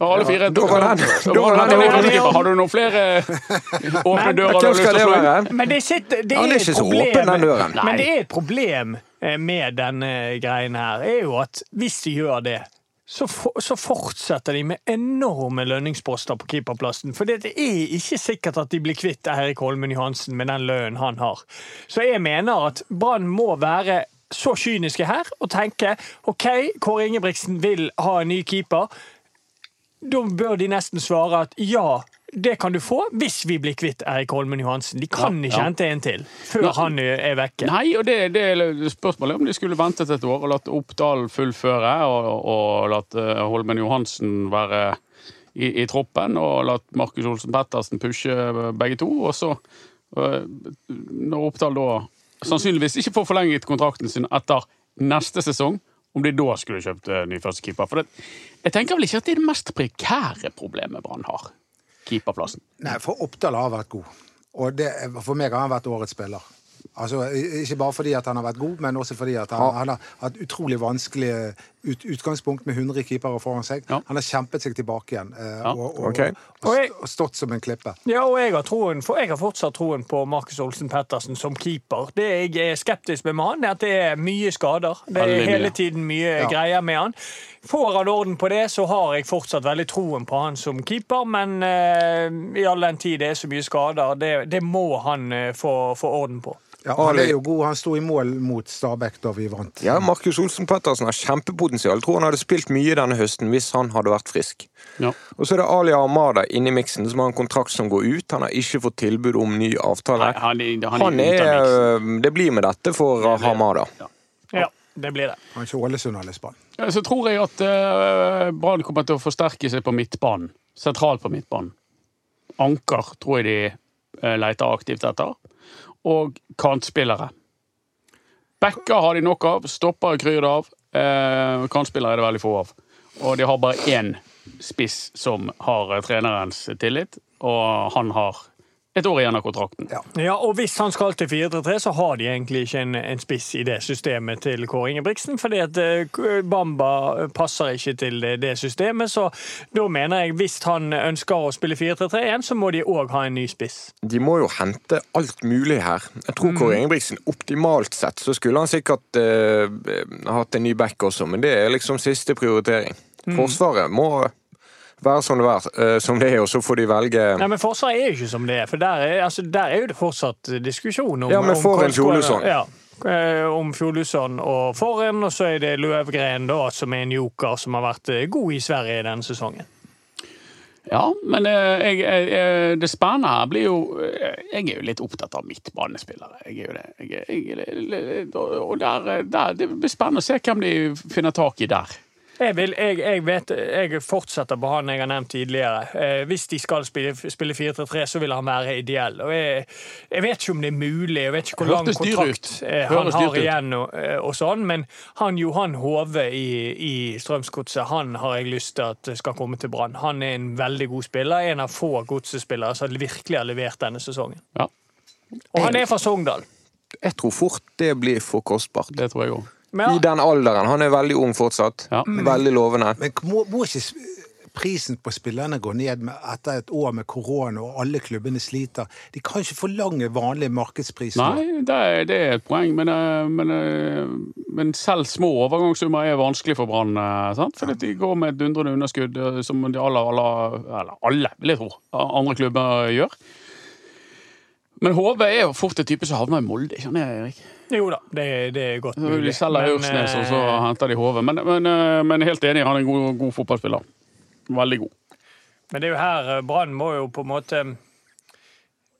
Ja, alle fire. Da var den- da var den du- den Har du noen flere åpne Men- dører du har lyst til å slå inn? Men det, sitter, det er er ikke så problem, åpen, den døren. Men det er et problem eh, med denne greien her, er jo at hvis de gjør det, så, for, så fortsetter de med enorme lønningsposter på keeperplassen. For det er ikke sikkert at de blir kvitt Eirik Holmen Johansen med den lønnen han har. Så jeg mener at Brann må være så kyniske her og tenke OK, Kåre Ingebrigtsen vil ha en ny keeper. Da bør de nesten svare at ja, det kan du få hvis vi blir kvitt Erik Holmen Johansen. De kan Ja, ikke ja. hente en til før Nei. han er vekke. Nei, og det, det er spørsmålet om de skulle ventet et år og latt Oppdal fullføre, og, og latt eh, Holmen Johansen være i, i troppen, og latt Markus Olsen Pettersen pushe begge to. Og så, eh, når Oppdal da sannsynligvis ikke får forlenget kontrakten sin etter neste sesong, om de da skulle kjøpt eh, ny førstekeeper. For det, jeg tenker vel ikke at det er det mest prekære problemet Brann har. Keeperplassen. Nei, for Oppdal har vært god. Og det, for meg har han vært årets spiller. Altså, Ikke bare fordi at han har vært god, men også fordi at han, Ja. han har hatt utrolig vanskelig ut, utgangspunkt med 100 keepere foran seg. Ja. Han har kjempet seg tilbake igjen eh, Ja. og, og, okay. og, Og jeg- og stått som en klippe. Ja, og jeg har, troen, for jeg har fortsatt troen på Markus Olsen Pettersen som keeper. Det jeg er skeptisk med med han, er at det er mye skader. Det er hele tiden mye Ja. greier med han. Får han orden på det, så har jeg fortsatt veldig troen på han som keeper, men eh, i all den tid det er så mye skader, det, det må han eh, få, få orden på. Ja, han er jo god. Han sto i mål mot Stabæk da vi vant. Ja, Markus Olsen Pettersen har kjempepotensial. Jeg Tror han hadde spilt mye denne høsten hvis han hadde vært frisk. Ja. Og så er det Ali Armada inne i miksen, som har en kontrakt som går ut. Han har ikke fått tilbud om ny avtale. Nei, han, han, Han er, øh, det blir med dette for Hamada. Ja, det blir det. Han er ikke Ålesund eller Spann. Ja, Så tror jeg at uh, Brann kommer til å forsterke seg på midtbanen. Sentralt på midtbanen. Anker tror jeg de uh, leter aktivt etter. Og kantspillere. Backer har de nok av. Stoppere kryr det av. Eh, kantspillere er det veldig få av. Og de har bare én spiss som har eh, trenerens tillit, og han har et år igjen av kontrakten. Ja. Ja, og Hvis han skal til 4-3-3, så har de egentlig ikke en, en spiss i det systemet til Kåre Ingebrigtsen. fordi at eh, Bamba passer ikke til det, det systemet. Så da mener jeg hvis han ønsker å spille 4-3-3 igjen, så må de òg ha en ny spiss. De må jo hente alt mulig her. Jeg tror Kåre Ingebrigtsen optimalt sett så skulle han sikkert uh, hatt en ny back også, men det er liksom siste prioritering. Forsvaret må være som det, er, øh, som det er, og så får de velge Nei, men Forsvaret er jo ikke som det er, for der er, altså, der er jo det fortsatt diskusjon om Ja, men om for en Fjordlusson. Ja, eh, om Fjordlusson og Forhen, og så er det Løvgren, da, som er en joker som har vært eh, god i Sverige denne sesongen. Ja, men eh, jeg, jeg, det spennende her blir jo eh, Jeg er jo litt opptatt av midtbanespillere. Jeg er jo det. Jeg, jeg, og der, der, det blir spennende å se hvem de finner tak i der. Jeg, vil, jeg, jeg, vet, jeg fortsetter på han jeg har nevnt tidligere. Eh, hvis de skal spille, spille 4-3-3, så vil han være ideell. Og jeg, jeg vet ikke om det er mulig, jeg vet ikke hvor lang kontrakt eh, han har igjen, og, eh, og sånn, men han Johan Hove i, i Strømsgodset, han har jeg lyst til at skal komme til Brann. Han er en veldig god spiller, en av få godsespillere som virkelig har levert denne sesongen. Ja, Og han er fra Sogndal. Jeg tror fort det blir for kostbart. det tror jeg òg. Men I den alderen. Han er veldig ung fortsatt. Ja. Veldig lovende. Men må, må ikke prisen på spillerne gå ned med, etter et år med korona og alle klubbene sliter? De kan ikke forlange vanlig markedspris. Nei, det er, det er et poeng, men, eh, men, eh, men selv små overgangssummer er vanskelig for Brann. For sant? Fordi de går med et dundrende underskudd, eh, som de aller, alle, eller alle, vil jeg tro, andre klubber gjør. Men HV er jo fort en type som havner i Molde, ikke sant, Erik? jo da, det, det er godt mulig. De selger Aursnes, og så eh, henter de HV. Men, men, eh, men helt enig, han er en god, god fotballspiller. Veldig god. Men det er jo her eh, Brann må jo på en måte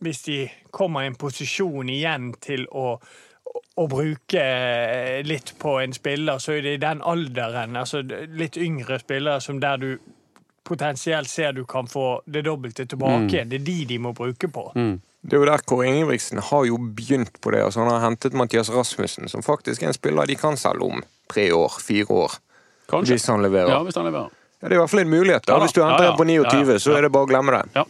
Hvis de kommer i en posisjon igjen til å, å bruke litt på en spiller, så er det i den alderen, altså litt yngre spillere, som der du potensielt ser du kan få det dobbelte tilbake. Det er de de må bruke på. Det er jo der Kåre Ingebrigtsen har jo begynt på det. Altså, han har hentet Mathias Rasmussen, som faktisk er en spiller de kan selge om tre år, fire år. Kanskje. Hvis han leverer. Ja, Ja, hvis han leverer. det er i hvert fall en mulighet. da. Ja da. Hvis du henter Ja, ja. en på 29, Ja, ja. så er det bare å glemme det. Ja.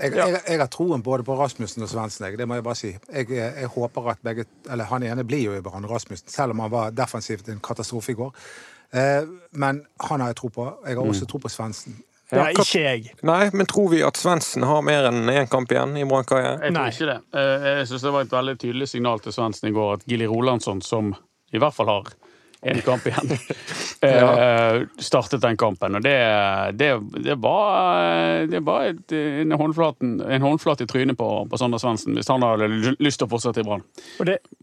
Jeg, jeg, jeg har troen både på Rasmussen og Svendsen. jeg. Det må jeg bare si. Jeg, jeg håper at begge Eller han ene blir jo i Brann, Rasmussen, selv om han var defensivt en katastrofe i går. Eh, men han har jeg tro på. Jeg har også tro på Svendsen. Det er ikke jeg. Nei, men tror vi at Svendsen har mer enn én kamp igjen i Brannkaia? Jeg tror Nei. ikke det. Eh, Jeg synes det var et veldig tydelig signal til Svendsen i går at Gilly Rolandsson, som i hvert fall har en kamp igjen, <laughs> eh, startet den kampen. Og det, det, det var, det var et, en, håndflat i trynet på, på Sander Svendsen hvis han hadde lyst til å fortsette i Brann.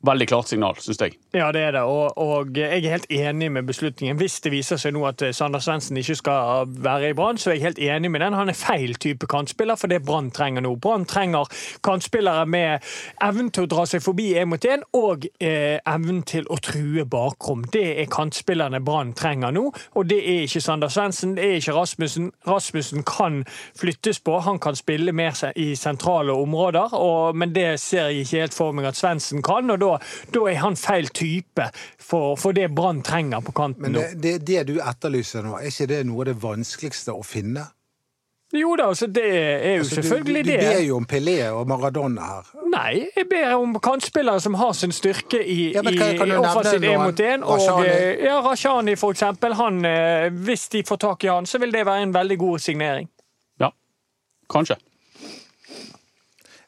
Veldig klart signal, syns jeg. Ja, det er det. Og, og jeg er helt enig med beslutningen. Hvis det viser seg nå at eh, Sander Svendsen ikke skal være i Brann, så er jeg helt enig med den. Han er feil type kantspiller for det Brann trenger nå. Brann trenger kantspillere med evnen til å dra seg forbi én mot én, og eh, evnen til å true bakrom. Det er kantspillerne Brann trenger nå, og det er ikke Sander Svendsen, det er ikke Rasmussen. Rasmussen kan flyttes på, han kan spille mer i sentrale områder, og, men det ser jeg ikke helt for meg at Svendsen kan, og da, da er han feil type for, for det Brann trenger på kanten Men det, det, det du etterlyser nå, er ikke det noe av det vanskeligste å finne? Jo da, altså det er jo Altså, selvfølgelig det. Du ber jo om Pelé og Maradona her. Nei, jeg ber om kantspillere som har sin styrke i, Ja, men kan- i kan du nevne offensiv én mot én. Og eh, ja, Rashani, for eksempel. Han, eh, hvis de får tak i han, så vil det være en veldig god signering. Ja, kanskje.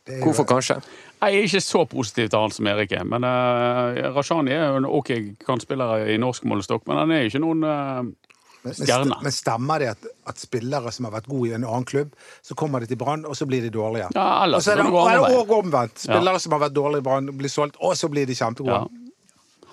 Jo- Hvorfor kanskje? Jeg er ikke så positiv til han som Erik er. Men uh, Rashani er jo en OK kantspiller i norsk målestokk, men han er ikke noen eh, Men, men, men stemmer det at, at spillere som har vært gode i en annen klubb, så kommer de til Brann, og så blir de dårlige? Ja, og så er det, og omvendt. Spillere som har vært dårlige i Brann, blir solgt, og så blir de kjempegode. Ja.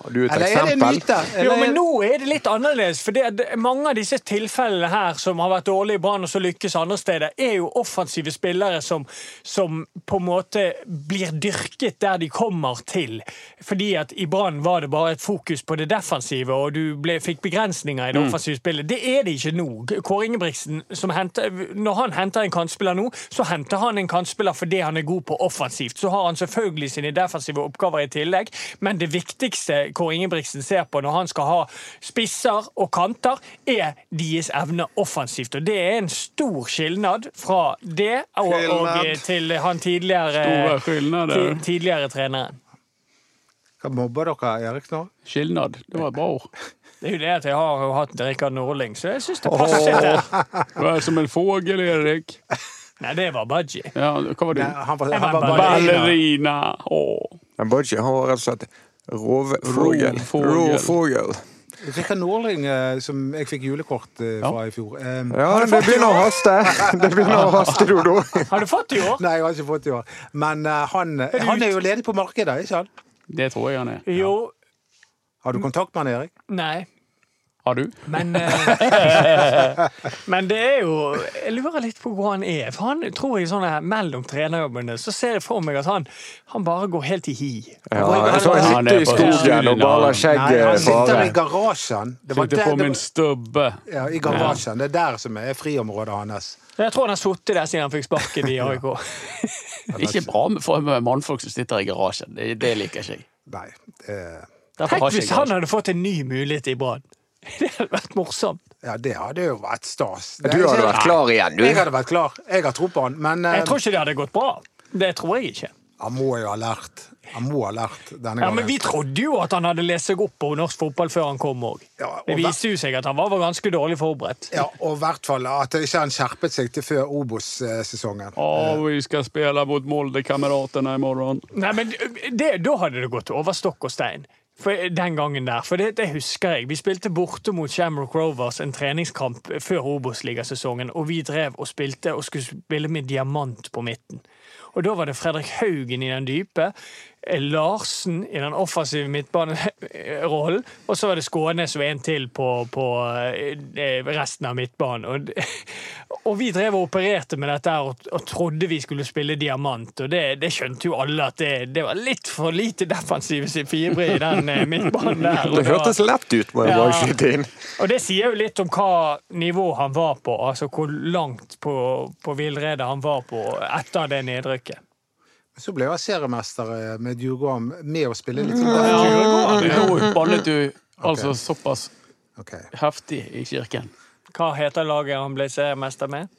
Har du et Eller er det en eksempel? myte? Jo, men nå er det litt annerledes. For det, at mange av disse tilfellene her som har vært dårlige i Brann og så lykkes andre steder, er jo offensive spillere som, som på en måte blir dyrket der de kommer til. Fordi at i Brann var det bare et fokus på det defensive, og du ble, fikk begrensninger i det offensive spillet. Det er det ikke nå. Kåre Ingebrigtsen, som henter, når han henter en kantspiller nå, så henter han en kantspiller fordi han er god på offensivt. Så har han selvfølgelig sine defensive oppgaver i tillegg, men det viktigste Kåre Ingebrigtsen ser på når han skal ha spisser og kanter, er deres evne offensivt. Og det er en stor skilnad fra det og, og til han tidligere, skilnader. tidligere treneren. Hva mobber dere Erik nå? Skilnad. Det var et bra ord. Det er jo det at jeg har jo hatt Rikard Norling, så jeg syns det passer det. Du er som en fågel, Erik. Nei, det var Budgie. Ja, hva var du? Nei, han var, han var ballerina. ballerina. Ballerina. Åh. Budgie han var rett og slett rovfugl. Rovfugl. Rikard Norling, eh, som jeg fikk julekort eh, fra i fjor. um, Ja, det begynner å haste. Det begynner å haste, Dodo. <laughs> Har du fått i år? Nei, jeg har ikke fått i år. Men uh, han, han er jo ledig på markedet, ikke sant? Det tror jeg han er. Jo. Har du kontakt med han, Erik? Nei. Har du? Men, eh, <laughs> men det er jo Jeg lurer litt på hvor han er. For han tror jeg sånn her mellom trenerjobbene så ser jeg for meg at han, han bare går helt i hi. Ja, Han sitter er i skogen og baler skjegget han sitter i garasjen. Det var Sitter på min stubbe. ja, I garasjen. Det er der som er friområdet hans. Jeg tror han har sittet der siden han fikk sparken i AIK. <laughs> Ikke bra for med mannfolk som sitter i garasjen. Det, det liker ikke jeg. Nei. Det, Tenk hvis han hadde fått en ny mulighet i Brann. <laughs> Det hadde vært morsomt. ja, det hadde jo vært stas. Det Du hadde vært klar igjen, du. Jeg hadde vært klar. Jeg har tro på han. Men eh, Jeg tror ikke det hadde gått bra. Det tror jeg ikke. han må jo ha lært. Han må ha lært denne Ja. Men vi trodde jo at han hadde lest seg opp på norsk fotball før han kom òg. Ja, Det viste jo seg at han var var ganske dårlig forberedt. Ja, og i hvert fall at ikke han skjerpet seg til før Obos-sesongen. Å, vi skal spille mot Molde-kameratene i morgen. Nei, men det, Da hadde det gått over stokk og stein. For den gangen der, for det, det husker jeg. Vi spilte borte mot Shamrock Rovers en treningskamp før Obos-ligasesongen, og vi drev og spilte og skulle spille med diamant på midten. Og da var det Fredrik Haugen i den dype, eh, Larsen i den offensive midtbanerollen, og så var det Skånes og en til på, på eh, resten av midtbanen. Og, <laughs> og vi drev og opererte med dette her og, og trodde vi skulle spille diamant, og det, det skjønte jo alle at det, det var litt for lite defensive fibre i den eh, midtbanen der. Det hørtes lett ut, må jeg bare skyte inn. og det sier jo litt om hva nivå han var på, altså hvor langt på, på villrede han var på etter det nedrykket. Så ble jeg seriemester eh, med Djurgården med å spille litt sånn <laughs> Nå ballet du altså såpass okay. heftig i kirken. Hva heter laget han ble seriemester med?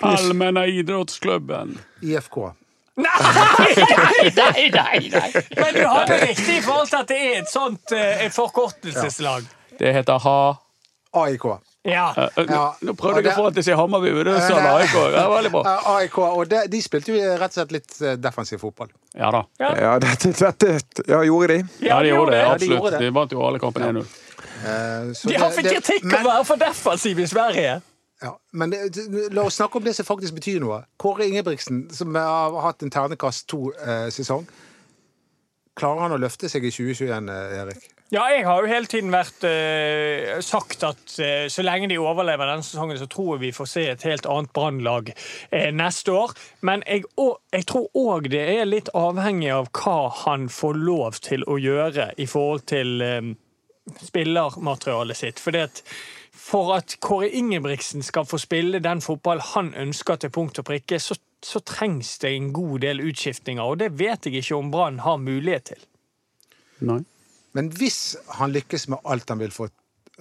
Allmänna idrottsklubben. IFK. <laughs> Nei, <laughs> nei, nei! nei. Men du hadde riktig i forhold til at det er et sånt eh, et forkortelseslag. Det heter Ha... AIK. Ja. Eh, eh, Ja. Nå prøvde jeg å få han til å si Hammarby, men det sa han AIK. Det var veldig bra. AIK, og de, de spilte jo rett og slett litt eh, defensiv fotball. Ja da. Ja, dette, dette ja, gjorde de. Ja, de gjorde det. Ja, de Absolutt. De vant jo alle kampene 1-0. Eh, så De har fått kritikk men- å være for defensiv i Sverige. Ja, men det, det- la oss snakke om det som faktisk betyr noe. Kåre Ingebrigtsen, som har hatt en ternekast to-sesong, klarer han å løfte seg i 2021, eh, Erik? Ja, jeg har jo hele tiden vært eh, sagt at eh, så lenge de overlever denne sesongen, så tror jeg vi får se et helt annet brannlag eh, neste år. Men jeg, og, jeg tror òg det er litt avhengig av hva han får lov til å gjøre i forhold til eh, spillermaterialet sitt. Fordi at for at Kåre Ingebrigtsen skal få spille den fotball han ønsker til punkt og prikke, så, så trengs det en god del utskiftninger, og det vet jeg ikke om Brann har mulighet til. Nei. Men hvis han lykkes med alt han vil få,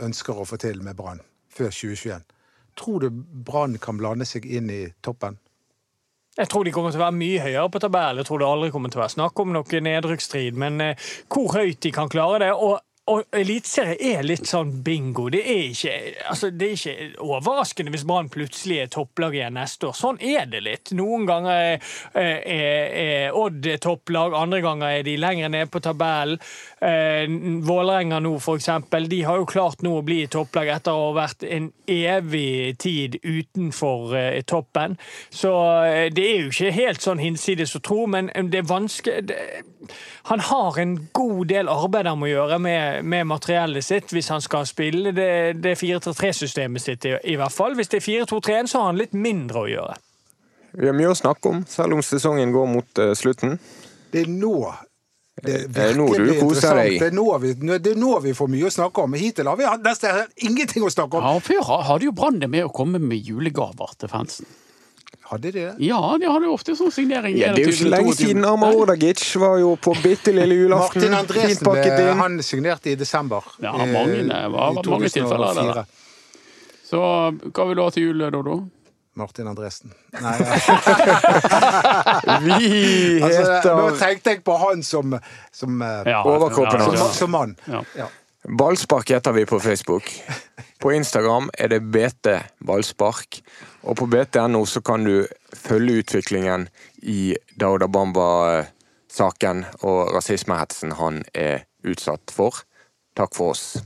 ønsker å få til med Brann før 2021, tror du Brann kan blande seg inn i toppen? Jeg tror de kommer til å være mye høyere på tabellen. Jeg tror det aldri kommer til å være snakk om noen nedrykksstrid. Men eh, hvor høyt de kan klare det og, og Eliteserie er litt sånn bingo. Det er ikke, altså, det er ikke overraskende hvis Brann plutselig er topplag igjen neste år. Sånn er det litt. Noen ganger er, er, er Odd topplag, andre ganger er de lenger nede på tabellen. Eh, Vålerenga nå, for eksempel, de har jo klart nå å bli topplag etter å ha vært en evig tid utenfor eh, toppen. Så eh, det er jo ikke helt sånn hinsides å tro, men det er vanskelig Han har en god del arbeid han må gjøre med, med materiellet sitt hvis han skal spille det, det 4-3-3-systemet sitt, i, i hvert fall. Hvis det er 4-2-3-1, så har han litt mindre å gjøre. Vi har mye å snakke om, selv om sesongen går mot uh, slutten. Det er nå det Det er nå du koser deg. Det er, nå vi, det er nå vi får mye å snakke om. Hittil har vi hatt nesten ingenting å snakke om. Ja, Før ha- hadde jo Brann det med å komme med julegaver til fansen. Hadde de det? Ja, de hadde jo ofte sånn signering. Ja, det er jo ikke lenge 22. siden Amar Ordagic var jo på bitte lille julaften. Martin Andresen inn. han signerte i desember. Ja, eh, mange, det var- i var mange tilfeller der. det 2004. Så hva vil du ha til jul, Dodo? Martin Andresen. Nei, ja. <laughs> Vi altså, nå tenkte jeg på han som, som, eh, Ja, Overkroppen ja, som, som mann. Ja. Ja. Ballspark heter vi på Facebook. På Instagram er det BT Ballspark. Og på bt.no så kan du følge utviklingen i Dauda Bamba-saken og rasismehetsen han er utsatt for. Takk for oss.